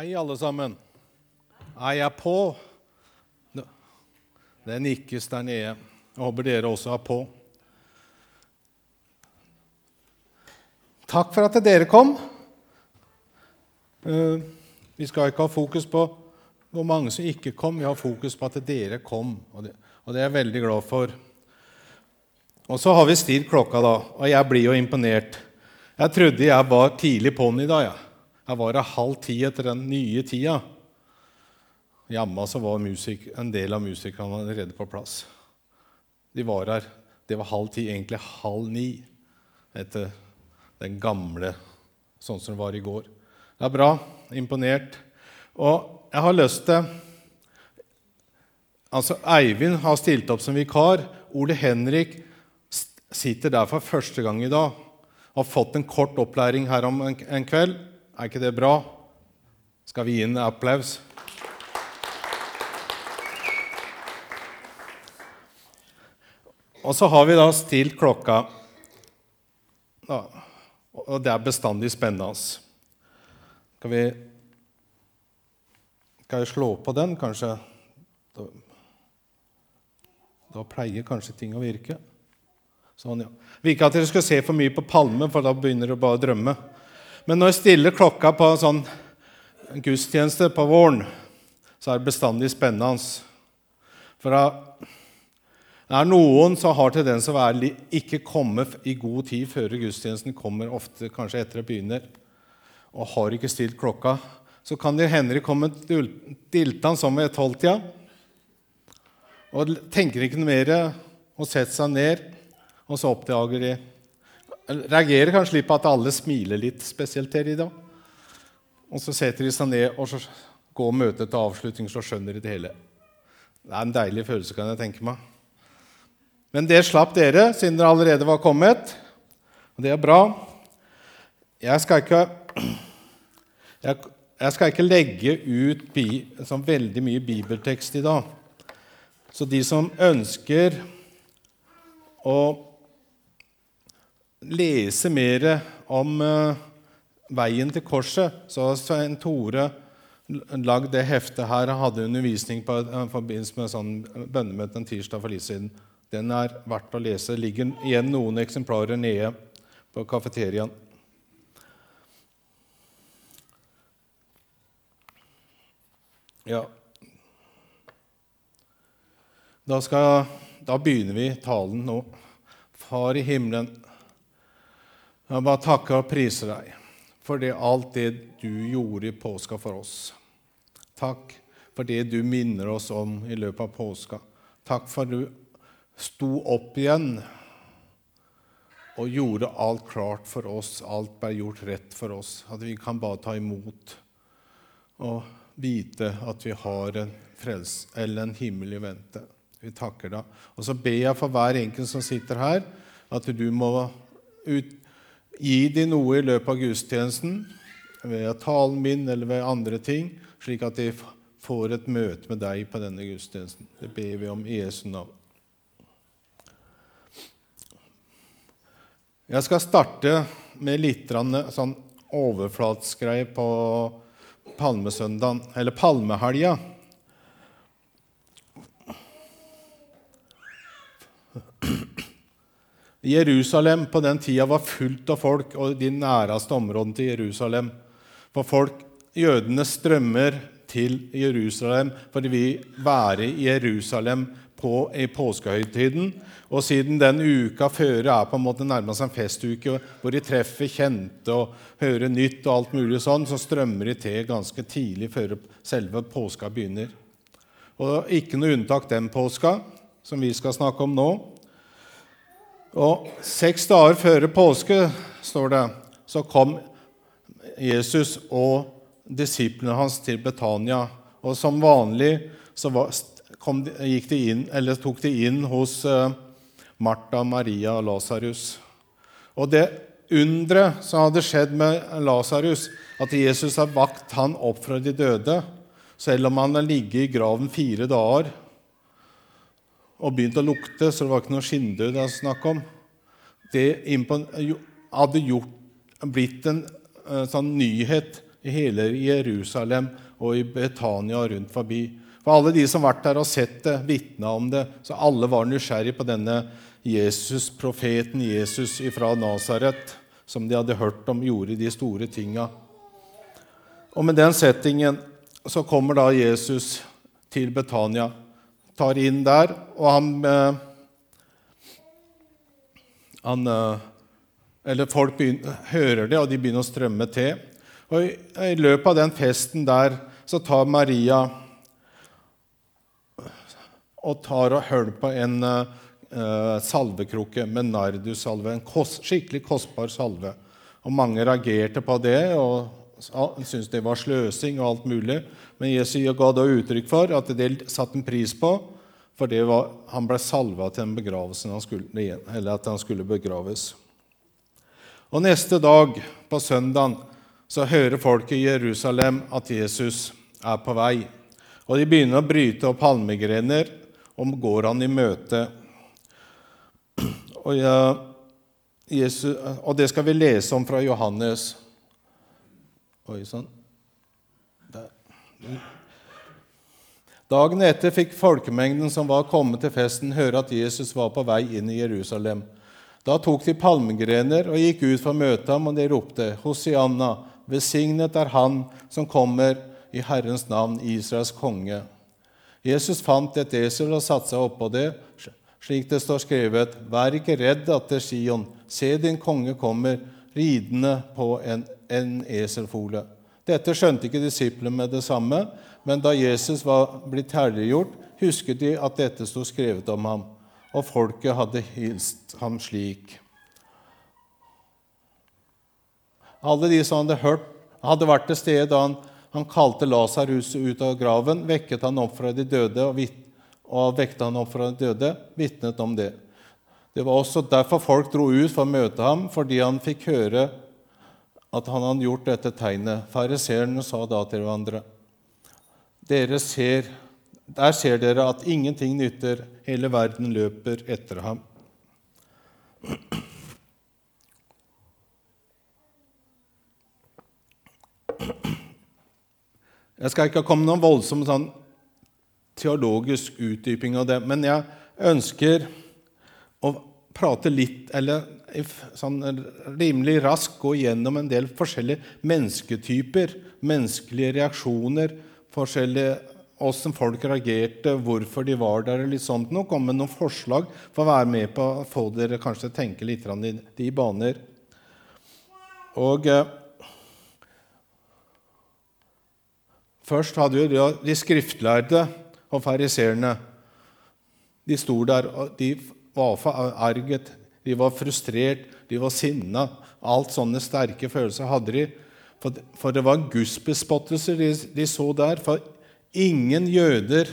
Hei, alle sammen. Er jeg på? Det nikkes der nede. Jeg håper dere også er på. Takk for at dere kom. Eh, vi skal ikke ha fokus på hvor mange som ikke kom. Vi har fokus på at dere kom, og det, er jeg veldig glad for. Og så har vi stilt klokka, da, og jeg blir jo imponert. Jeg trodde jeg var tidlig på'n i dag. Ja. Jeg var her halv ti etter den nye tida. Hjemme så var musik, en del av musikerne allerede på plass. De var her. Det var halv ti, egentlig halv ni, etter den gamle sånn som det var i går. Det er bra. Imponert. Og jeg har lyst til Altså, Eivind har stilt opp som vikar. Ole Henrik sitter der for første gang i dag. Har fått en kort opplæring her om en kveld. Er ikke det bra? Skal vi gi en applaus? Og så har vi da stilt klokka. og det er bestandig spennende. Skal vi Skal jeg slå på den, kanskje? Da, da pleier kanskje ting å virke. Sånn, ja. Vil ikke at dere skal se for mye på palmen, for da begynner dere bare å drømme. Men når jeg stiller klokka på en sånn gudstjeneste på våren, så er det bestandig spennende. For det er noen som har tendens til å være, ikke komme i god tid før gudstjenesten kommer, ofte kanskje etter det begynner, og har ikke stilt klokka. Så kan det hende de kommer diltende som ved tolvtida og tenker ikke noe mer og setter seg ned, og så oppdager de reagerer kanskje litt på at alle smiler litt, spesielt her i dag. Og så setter de seg ned og så går møtet til avslutning, så skjønner de det hele. Det er en deilig følelse, kan jeg tenke meg. Men det slapp dere, siden dere allerede var kommet. Og det er bra. Jeg skal ikke, jeg, jeg skal ikke legge ut bi, sånn veldig mye bibeltekst i dag. Så de som ønsker å lese mer om uh, veien til korset, så har Svein Tore lagd det heftet her. Han hadde undervisning på i forbindelse med sånn bønnemøte en tirsdag for litt siden. Den er verdt å lese. Det ligger igjen noen eksemplarer nede på kafeteriaen. Ja da, skal, da begynner vi talen nå. Far i himmelen. Jeg bare takker og priser deg for det, alt det du gjorde i påska for oss. Takk for det du minner oss om i løpet av påska. Takk for du sto opp igjen og gjorde alt klart for oss. Alt ble gjort rett for oss. At vi kan bare ta imot og vite at vi har en frels, eller en himmel i vente. Vi takker deg. Og så ber jeg for hver enkelt som sitter her, at du må ut, Gi de noe i løpet av gudstjenesten, ved talen min eller ved andre ting, slik at de får et møte med deg på denne gudstjenesten. Det ber vi om i Jesu navn. Jeg skal starte med litt sånn overflatsgreie på palmesøndagen, eller palmehelga. Jerusalem på den tida var fullt av folk, og de næreste områdene til Jerusalem. For folk, jødene strømmer til Jerusalem for de vil være i Jerusalem på, i påskehøytiden. Og siden den uka før er på en måte nærmest en festuke hvor de treffer kjente og hører nytt, og alt mulig sånn, så strømmer de til ganske tidlig før selve påska begynner. Og ikke noe unntak den påska, som vi skal snakke om nå. Og seks dager før påske, står det, så kom Jesus og disiplene hans til Betania. Og som vanlig så var, de, de inn, tok de inn hos uh, Martha, Maria og Lasarus. Og det underet som hadde skjedd med Lasarus, at Jesus har vakt han opp fra de døde, selv om han har ligget i graven fire dager og begynt å lukte, så det var ikke noe skinndød det er snakk om. Det hadde gjort, blitt en eh, sånn nyhet i hele Jerusalem og i Betania og rundt forbi. For alle de som har vært der og sett det, vitna om det, så alle var nysgjerrig på denne Jesus, profeten Jesus fra Nasaret, som de hadde hørt om gjorde de store tinga. Og med den settingen så kommer da Jesus til Betania, tar inn der, og han, eh, han eh, Eller folk begynner, hører det, og de begynner å strømme til. Og i, I løpet av den festen der så tar Maria og tar og høl på en uh, salvekrukke med nardussalve. En kos, skikkelig kostbar salve. Og mange reagerte på det og syntes det var sløsing og alt mulig. Men Jesus ga da uttrykk for at det satte en pris på, for var, han ble salva til den han skulle, eller at han skulle begraves. Og Neste dag, på søndagen, så hører folk i Jerusalem at Jesus er på vei. Og De begynner å bryte opp palmegrener og går han i møte. Og, ja, Jesus, og det skal vi lese om fra Johannes. Oi sann. Dagen etter fikk folkemengden som var kommet til festen, høre at Jesus var på vei inn i Jerusalem. Da tok de palmegrener og gikk ut for å møte ham, og de ropte, Hosianna, besignet er Han som kommer i Herrens navn, Israels konge. Jesus fant et esel og satte seg oppå det, slik det står skrevet.: Vær ikke redd, datter Sion, se din konge kommer, ridende på en, en eselfole. Dette skjønte ikke disiplene med det samme, men da Jesus var blitt herliggjort, husket de at dette sto skrevet om ham, og folket hadde hilst ham slik. Alle de som hadde hørt, hadde vært til stede da han han kalte Lasarus ut av graven, vekket han opp fra de døde og, vit, og vekket han opp fra de døde, vitnet om det. Det var også derfor folk dro ut for å møte ham, fordi han fikk høre at han hadde gjort dette tegnet. Fariseerne sa da til hverandre.: Dere ser, Der ser dere at ingenting nytter. Hele verden løper etter ham. Jeg skal ikke komme noen voldsom sånn teologisk utdyping av det, men jeg ønsker å prate litt, eller sånn rimelig raskt gå gjennom en del forskjellige mennesketyper, menneskelige reaksjoner, forskjellige åssen folk reagerte, hvorfor de var der. litt sånt noe. Komme med noen forslag for å være med på å få dere kanskje tenke litt i de baner. Og eh, Først hadde vi de skriftlærde og fariseerne. De sto der, og de var forarget, de var frustrert, de var sinna. Alt sånne sterke følelser hadde de. For, det var gudsbespottelser de, de så der. For ingen jøder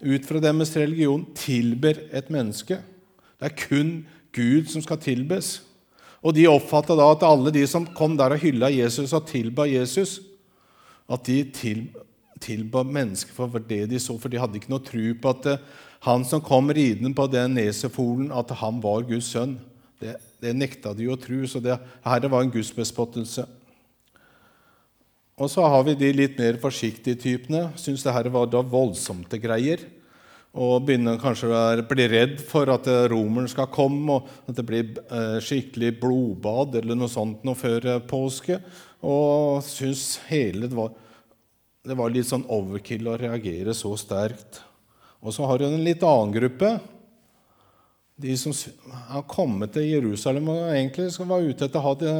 ut fra deres religion tilber et menneske. Det er kun Gud som skal tilbes. Og de oppfatta da at alle de som kom der og hylla Jesus og tilba Jesus, at de til, tilba mennesker for det de så, for de hadde ikke noe tro på at eh, han som kom ridende på den nesefolen, at han var Guds sønn. Det, det nekta de å tro, så det her var en gudsbespottelse. Og så har vi de litt mer forsiktige typene. Syns det her var da voldsomte greier. Og begynner kanskje å bli redd for at eh, romeren skal komme, og at det blir eh, skikkelig blodbad eller noe sånt noe før påske og syns hele det var, det var litt sånn overkill å reagere så sterkt. Og så har du en litt annen gruppe. De som har kommet til Jerusalem og egentlig var ute etter å ha det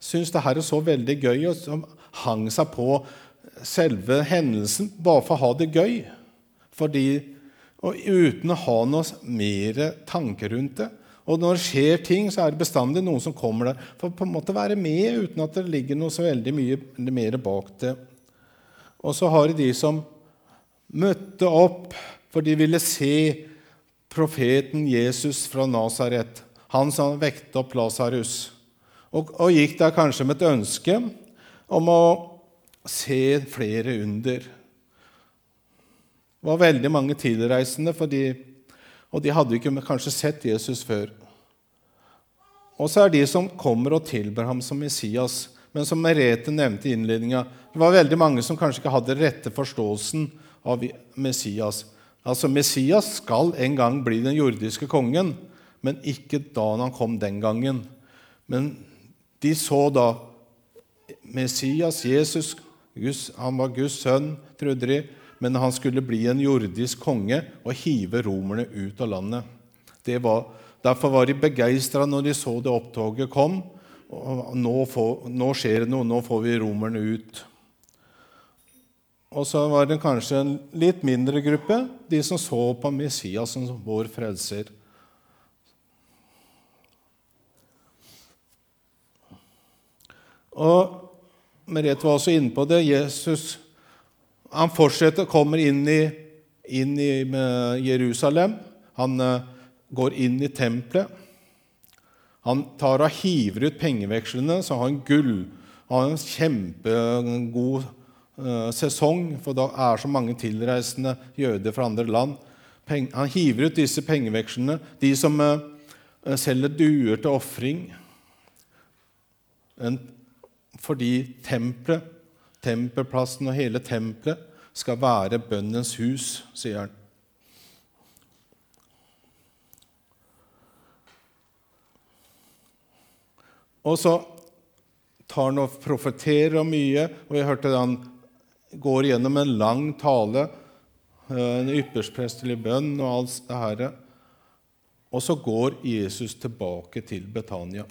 Syns det her er så veldig gøy, og som hang seg på selve hendelsen bare for å ha det gøy. Fordi, og uten å ha noe mer tanke rundt det. Og når det skjer ting, så er det bestandig noen som kommer der for på en måte være med uten at det ligger noe så veldig mye mer bak det. Og så har de de som møtte opp for de ville se profeten Jesus fra Nasaret, han som vekte opp Lasarus, og, og gikk der kanskje med et ønske om å se flere under. Det var veldig mange tilreisende, fordi, og de hadde ikke kanskje sett Jesus før. Og så er de som kommer og tilber ham som Messias, Men som Merete nevnte i innledninga, det var veldig mange som kanskje ikke hadde rette forståelsen av Messias. Altså, Messias skal en gang bli den jordiske kongen, men ikke da han kom den gangen. Men de så da Messias, Jesus, Guds, han var Guds sønn, trodde de, men han skulle bli en jordisk konge og hive romerne ut av landet. Var, derfor var de begeistra når de så det opptoget kom. Nå, får, nå, skjer det noe, nå får vi romerne ut. Og så var det kanskje en litt mindre gruppe, de som så på Messias som vår frelser. Og Merete var også inne på det. Jesus han fortsetter, kommer inn i, inn i Jerusalem. Han uh, går inn i tempelet. Han tar og hiver ut pengevekslene, så har han gull. Han har en kjempegod uh, sesong, for da er så mange tilreisende jøder fra andre land. Han hiver ut disse pengevekslene. De som uh, selger duer til ofring. Fordi tempelet Tempelplassen og hele tempelet skal være bønnens hus, sier han. Og så tar han og profeterer om mye, og jeg hørte han går gjennom en lang tale, eh, en yppersprestelig bønn og alt det her. Og så går Jesus tilbake til Betania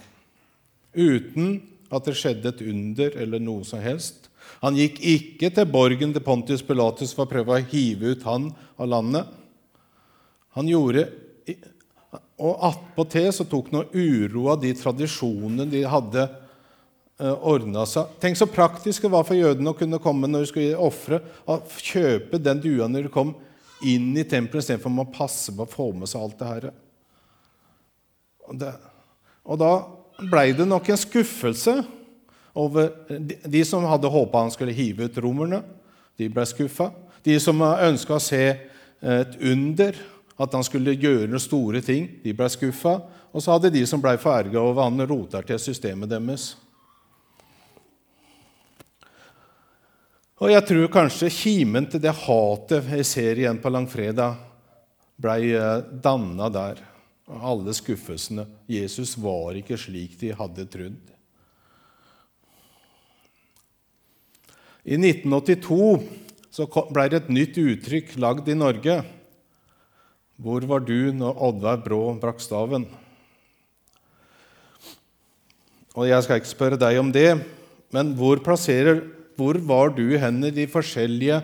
uten at det skjedde et under eller noe som helst. Han gikk ikke til borgen til Pontius Pilatus for å prøve å hive ut han av landet. Han gjorde, Og attpåtil så tok uro av de tradisjonene de hadde eh, ordna seg. Tenk så praktisk det var for jødene å kunne komme når de skulle ofre, å kjøpe den dua når de kom inn i tempelet, istedenfor å passe på å få med seg alt det her. Og, det, og da blei det nok en skuffelse over De som hadde håpa han skulle hive ut romerne, de ble skuffa. De som ønska å se et under, at han skulle gjøre store ting, de ble skuffa. Og så hadde de som ble forerga over han rota til systemet deres. Og jeg tror kanskje kimen til det hatet jeg ser igjen på langfredag, ble eh, danna der. Alle skuffelsene. Jesus var ikke slik de hadde trodd. I 1982 så ble det et nytt uttrykk lagd i Norge. Hvor var du når Oddvar Brå brakk staven? Og Jeg skal ikke spørre deg om det, men hvor, hvor var du hen i de forskjellige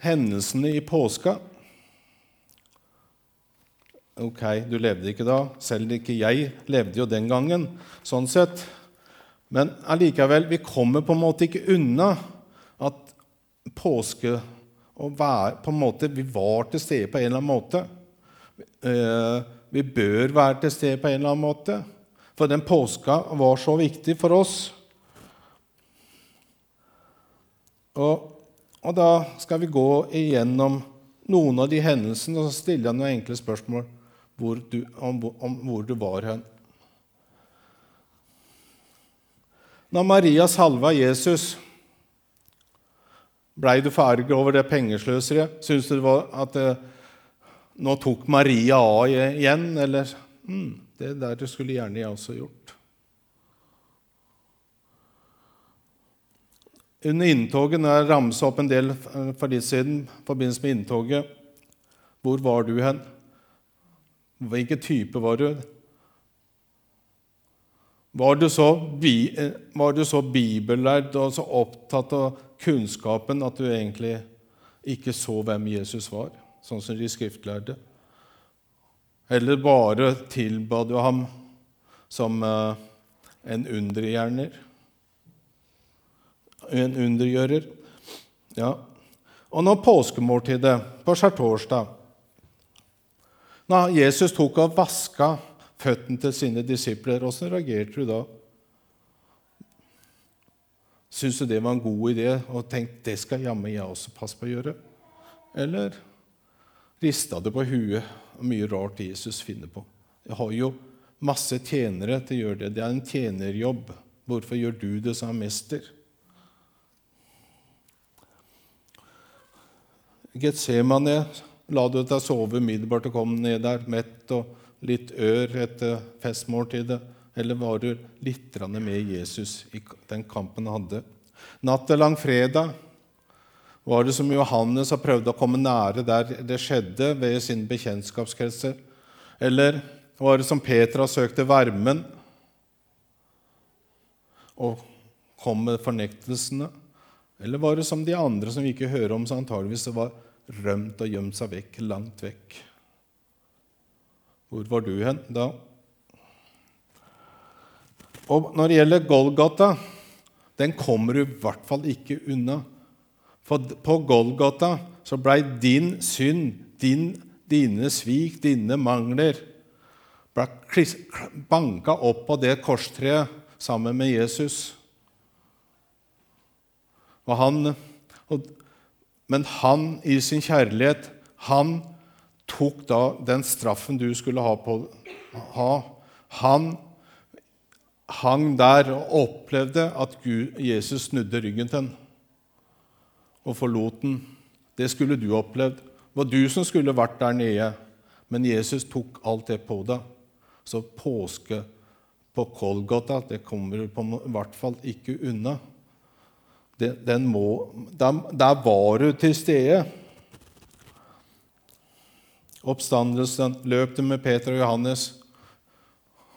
hendelsene i påska? Ok, du levde ikke da. Selv ikke jeg levde jo den gangen. sånn sett. Men allikevel, vi kommer på en måte ikke unna at påske og være, på en måte, Vi var til stede på en eller annen måte. Eh, vi bør være til stede på en eller annen måte. For den påska var så viktig for oss. Og, og da skal vi gå igjennom noen av de hendelsene og stille noen enkle spørsmål hvor du, om, om hvor du var hen. Når Maria salva Jesus, blei du farget over det pengesløseriet? Syns du at det, eh, nå tok Maria av igjen? Eller mm, det der skulle gjerne jeg også gjort. Under inntoget, når jeg ramsa opp en del for litt siden, i forbindelse med inntoget Hvor var du hen? Hvilken type var du? Var du, så, var du så bibellærd og så opptatt av kunnskapen at du egentlig ikke så hvem Jesus var, sånn som de skriftlærde? Eller bare tilba du ham som eh, en undergjerner? En undergjører? Ja. Og når påskemåltidet på skjærtorsdag Når Jesus tok og vaska føttene til sine disipler. Åssen reagerte du da? Syns du det var en god idé og tenkte det skal jammen jeg også passe på å gjøre? Eller rista du på huet? Mye rart Jesus finner på. Jeg har jo masse tjenere til å gjøre det. Det er en tjenerjobb. Hvorfor gjør du det, som er mester. Getsemane la du deg sove umiddelbart og kom ned der, mett og litt ør etter festmåltidet? Eller var du litt med Jesus i den kampen han hadde? Natt til langfredag var det som Johannes har prøvd å komme nære der det skjedde, ved sin bekjentskapskretser? Eller var det som Peter har søkt varmen og kom med fornektelsene? Eller var det som de andre som vi ikke hører om, så antageligvis var rømt og gjemt seg vekk, langt vekk? Hvor var du hen da? Og når det gjelder Golgata, den kommer du i hvert fall ikke unna. For på Golgata så blei din synd, din, dine svik, dine mangler ble banka opp på det korstreet sammen med Jesus. Og han, og, men han i sin kjærlighet, han tok da den straffen du skulle ha. På, ha. Han hang der og opplevde at Gud, Jesus snudde ryggen til ham og forlot den. Det skulle du opplevd. Det var du som skulle vært der nede, men Jesus tok alt det på deg. Så påske på Kolgata det kommer du på, i hvert fall ikke unna. Den må, der, der var du til stede. Oppstandelsen løp det med Peter og Johannes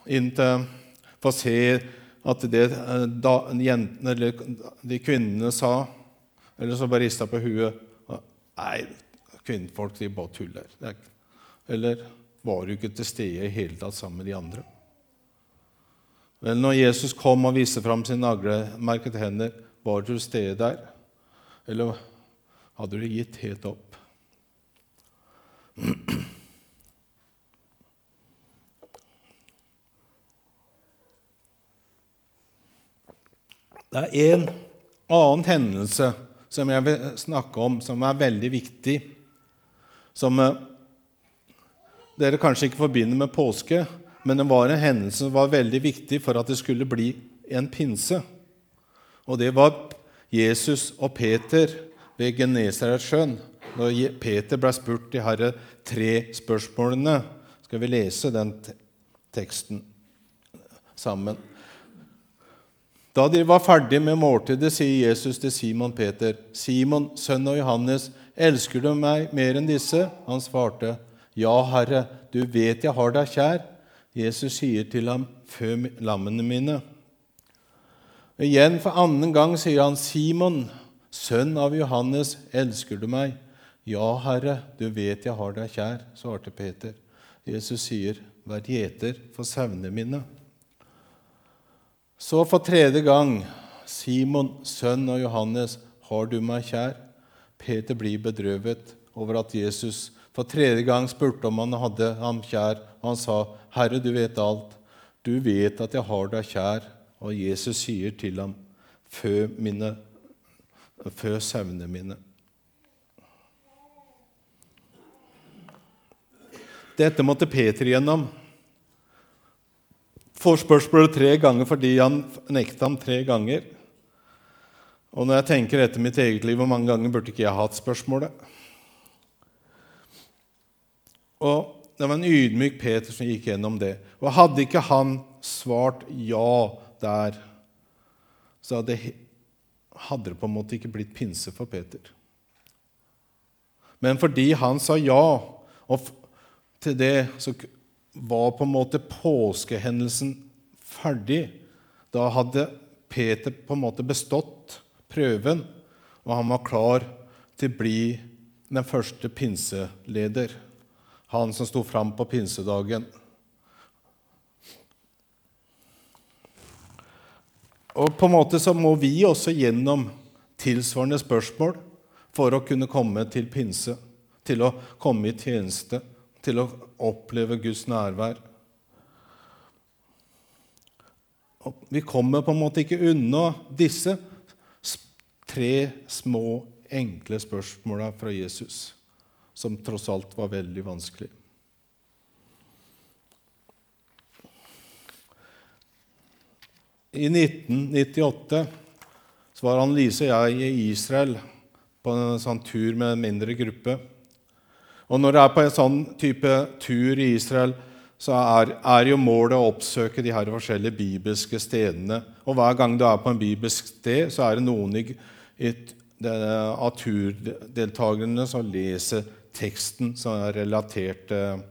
inn til For å se at det eh, da, jentene, eller de kvinnene sa Eller så bare rista på huet. Nei, kvinnfolk de bare tuller. Eller var du ikke til stede i hele tatt sammen med de andre? Vel, når Jesus kom og viste fram sine naglemerkede hender, var du til stede der? Eller hadde du gitt helt opp? Det er en annen hendelse som jeg vil snakke om, som er veldig viktig, som eh, dere kanskje ikke forbinder med påske, men det var en hendelse som var veldig viktig for at det skulle bli en pinse. Og det var Jesus og Peter ved Genesaretsjøen. Når Peter ble spurt de herre tre spørsmålene, skal vi lese den teksten sammen. Da de var ferdige med måltidet, sier Jesus til Simon Peter, 'Simon, sønn av Johannes, elsker du meg mer enn disse?' Han svarte, 'Ja, Herre, du vet jeg har deg kjær.' Jesus sier til ham, 'Fø lammene mine.' Igjen for annen gang sier han, 'Simon, sønn av Johannes, elsker du meg?' 'Ja, Herre, du vet jeg har deg kjær', svarte Peter. Jesus sier, 'Vær gjeter for sauene mine'. Så for tredje gang, 'Simon, sønn av Johannes, har du meg kjær?' Peter blir bedrøvet over at Jesus for tredje gang spurte om han hadde ham kjær, og han sa, 'Herre, du vet alt. Du vet at jeg har deg kjær.' Og Jesus sier til ham, 'Fø, mine, fø sauene mine.' Dette måtte Peter gjennom. Får spørsmålet tre ganger fordi han nekta ham tre ganger. Og når jeg tenker etter mitt eget liv, hvor mange ganger burde ikke jeg hatt spørsmålet? Og Det var en ydmyk Peter som gikk gjennom det. Og hadde ikke han svart ja der, så hadde, det på en måte ikke blitt pinse for Peter. Men fordi han sa ja, og til det så var på en måte påskehendelsen ferdig. Da hadde Peter på en måte bestått prøven, og han var klar til å bli den første pinseleder han som sto fram på pinsedagen. Og på en måte så må vi også gjennom tilsvarende spørsmål for å kunne komme til pinse, til å komme i tjeneste, til å oppleve Guds nærvær. Og vi kommer på en måte ikke unna disse tre små, enkle spørsmåla fra Jesus som tross alt var veldig vanskelig. I 1998 så var Annelise og jeg i Israel på en sånn tur med en mindre gruppe. Og når du er på en sånn type tur i Israel, så er, er jo målet å oppsøke de her forskjellige bibelske stedene. Og hver gang du er på en bibelsk sted, så er det noen i, i, av turdeltakerne som leser teksten som er relatert til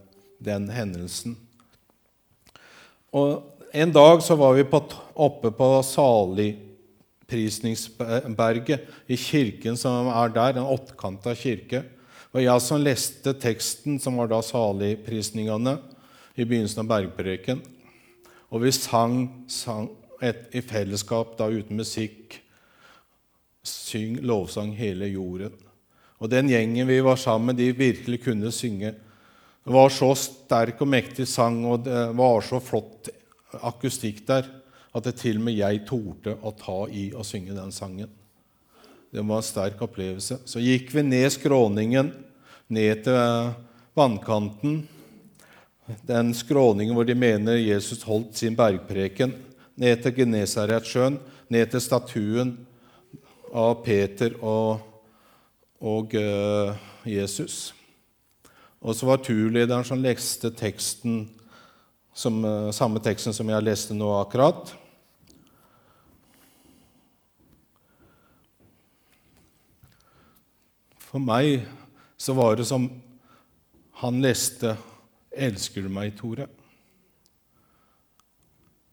den hendelsen. Og En dag så var vi på, oppe på Saligprisningsberget, i kirken som er der, en åttkanta kirke. Og jeg som leste teksten, som var da saligprisningene, i begynnelsen av bergpreken. Og vi sang, sang et, i fellesskap da uten musikk. Syng lovsang hele jorden. Og den gjengen vi var sammen med, de virkelig kunne synge. Det var så sterk og mektig sang, og det var så flott akustikk der at det til og med jeg torde å ta i og synge den sangen. Det var en sterk opplevelse. Så gikk vi ned skråningen, ned til vannkanten, den skråningen hvor de mener Jesus holdt sin bergpreken, ned til Genesaretsjøen, ned til statuen av Peter og og uh, Jesus. Og så var turlederen som leste teksten, som, uh, samme teksten som jeg leste nå akkurat. For meg så var det som han leste 'Elsker du meg, Tore?'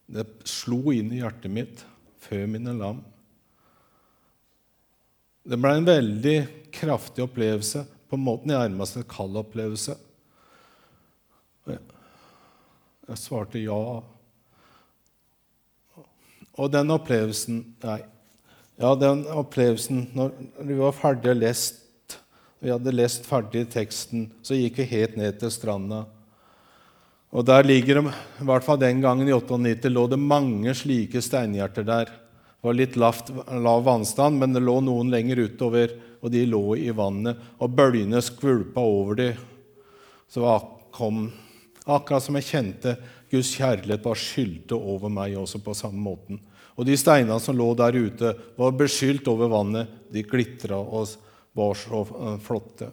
Det slo inn i hjertet mitt før mine lam. Det ble en veldig kraftig opplevelse, på en måte nærmest en kald opplevelse. Jeg svarte ja. Og den opplevelsen Nei. Ja, den opplevelsen Når vi var ferdig og lest, vi hadde lest ferdig teksten, så gikk vi helt ned til stranda. Og der ligger det, i hvert fall den gangen i 98 lå det mange slike steinhjerter der. Det var litt lavt, lav vannstand, men det lå noen lenger utover, og de lå i vannet. Og bølgene skvulpa over dem. Så kom akkurat som jeg kjente Guds kjærlighet bare skylte over meg også på samme måten. Og de steinene som lå der ute, var beskyldt over vannet. De glitra og var så eh, flotte.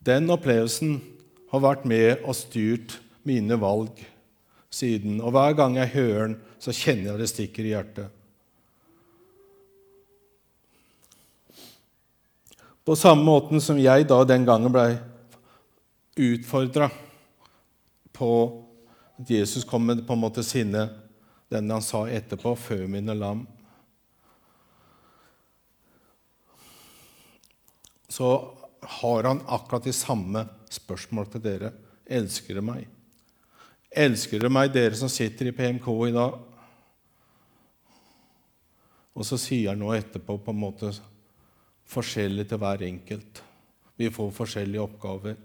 Den opplevelsen har vært med og styrt mine valg siden. Og hver gang jeg hører den, så kjenner jeg det stikker i hjertet. På samme måten som jeg da den gangen blei utfordra på at Jesus kom med på en måte sinne, den han sa etterpå, 'før mine lam'. Så har han akkurat de samme spørsmål til dere. Elsker dere meg? Elsker dere meg, dere som sitter i PMK i dag? Og så sier han nå etterpå på en måte forskjellig til hver enkelt. Vi får forskjellige oppgaver.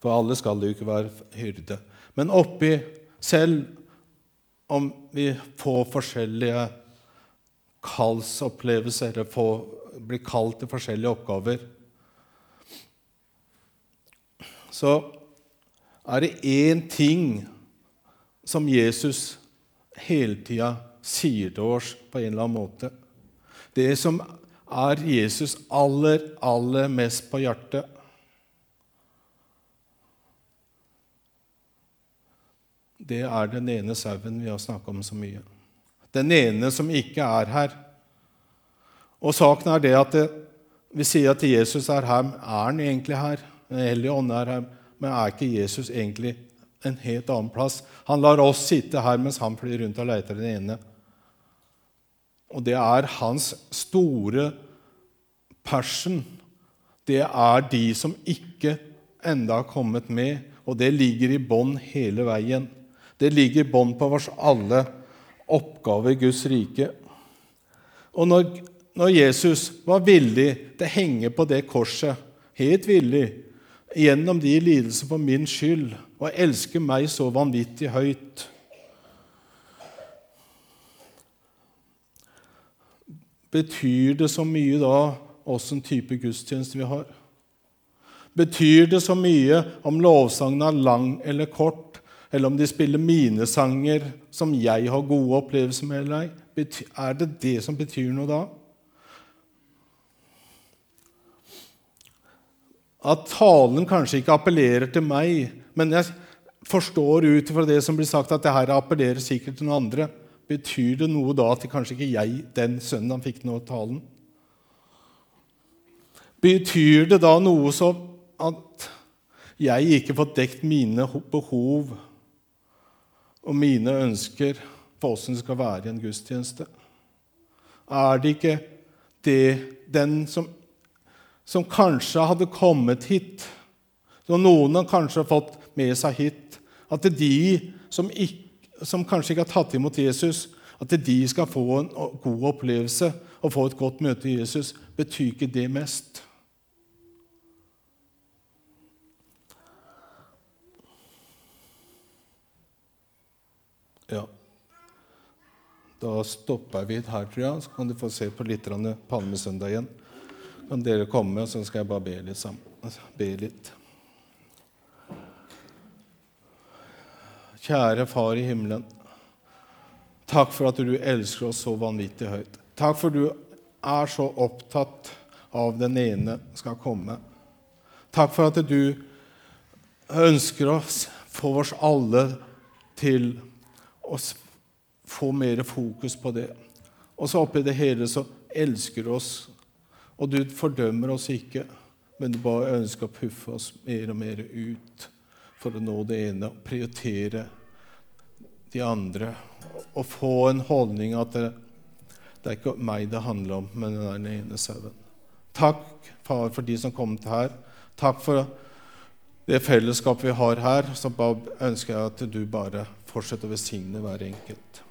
For alle skal jo ikke være hyrde. Men oppi, selv om vi får forskjellige kallsopplevelser, eller får blir kalt til forskjellige oppgaver, så er det én ting som Jesus hele tida sier til oss på en eller annen måte. Det som er Jesus aller, aller mest på hjertet. Det er den ene sauen vi har snakka om så mye. Den ene som ikke er her. Og saken er det at det, vi sier at Jesus er her. Er han egentlig her? Den hellige ånd er her. Men er ikke Jesus egentlig en helt annen plass? Han lar oss sitte her mens han flyr rundt og leter den ene. Og det er hans store passion. Det er de som ikke enda har kommet med, og det ligger i bånn hele veien. Det ligger i bånd på vår alle oppgave i Guds rike. Og når når Jesus var villig til å henge på det korset, helt villig, gjennom de lidelser for min skyld, og elsker meg så vanvittig høyt Betyr det så mye da åssen type gudstjeneste vi har? Betyr det så mye om lovsangen er lang eller kort, eller om de spiller mine sanger som jeg har gode opplevelser med eller? Er det det som betyr noe da? At talen kanskje ikke appellerer til meg, men jeg forstår ut fra det som blir sagt, at det her appellerer sikkert til noen andre. Betyr det noe da at kanskje ikke jeg, den sønnen, han fikk av talen? Betyr det da noe som at jeg ikke får dekt mine behov og mine ønsker for åssen det skal være i en gudstjeneste? Er det ikke det den som, som kanskje hadde kommet hit, som noen har kanskje fått med seg hit, at de som, ikke, som kanskje ikke har tatt imot Jesus, at det er de skal få en god opplevelse og få et godt møte med Jesus, betyr ikke det mest? Ja. Da stopper vi her, tror jeg. Så kan du få se på litt Palmesøndag igjen. Kan dere komme, så skal jeg bare be litt. Sammen. Be litt. Kjære Far i himmelen. Takk for at du elsker oss så vanvittig høyt. Takk for at du er så opptatt av den ene skal komme. Takk for at du ønsker oss, for oss alle til å få mer fokus på det. Og så oppi det hele så elsker du oss, og du fordømmer oss ikke, men du bare ønsker å puffe oss mer og mer ut for å nå det ene, og prioritere de andre og få en holdning at det, det er ikke meg det handler om, men den ene sauen. Takk, far, for de som kom til her. Takk for det fellesskapet vi har her. Så bare ønsker jeg at du bare fortsetter å besigne hver enkelt.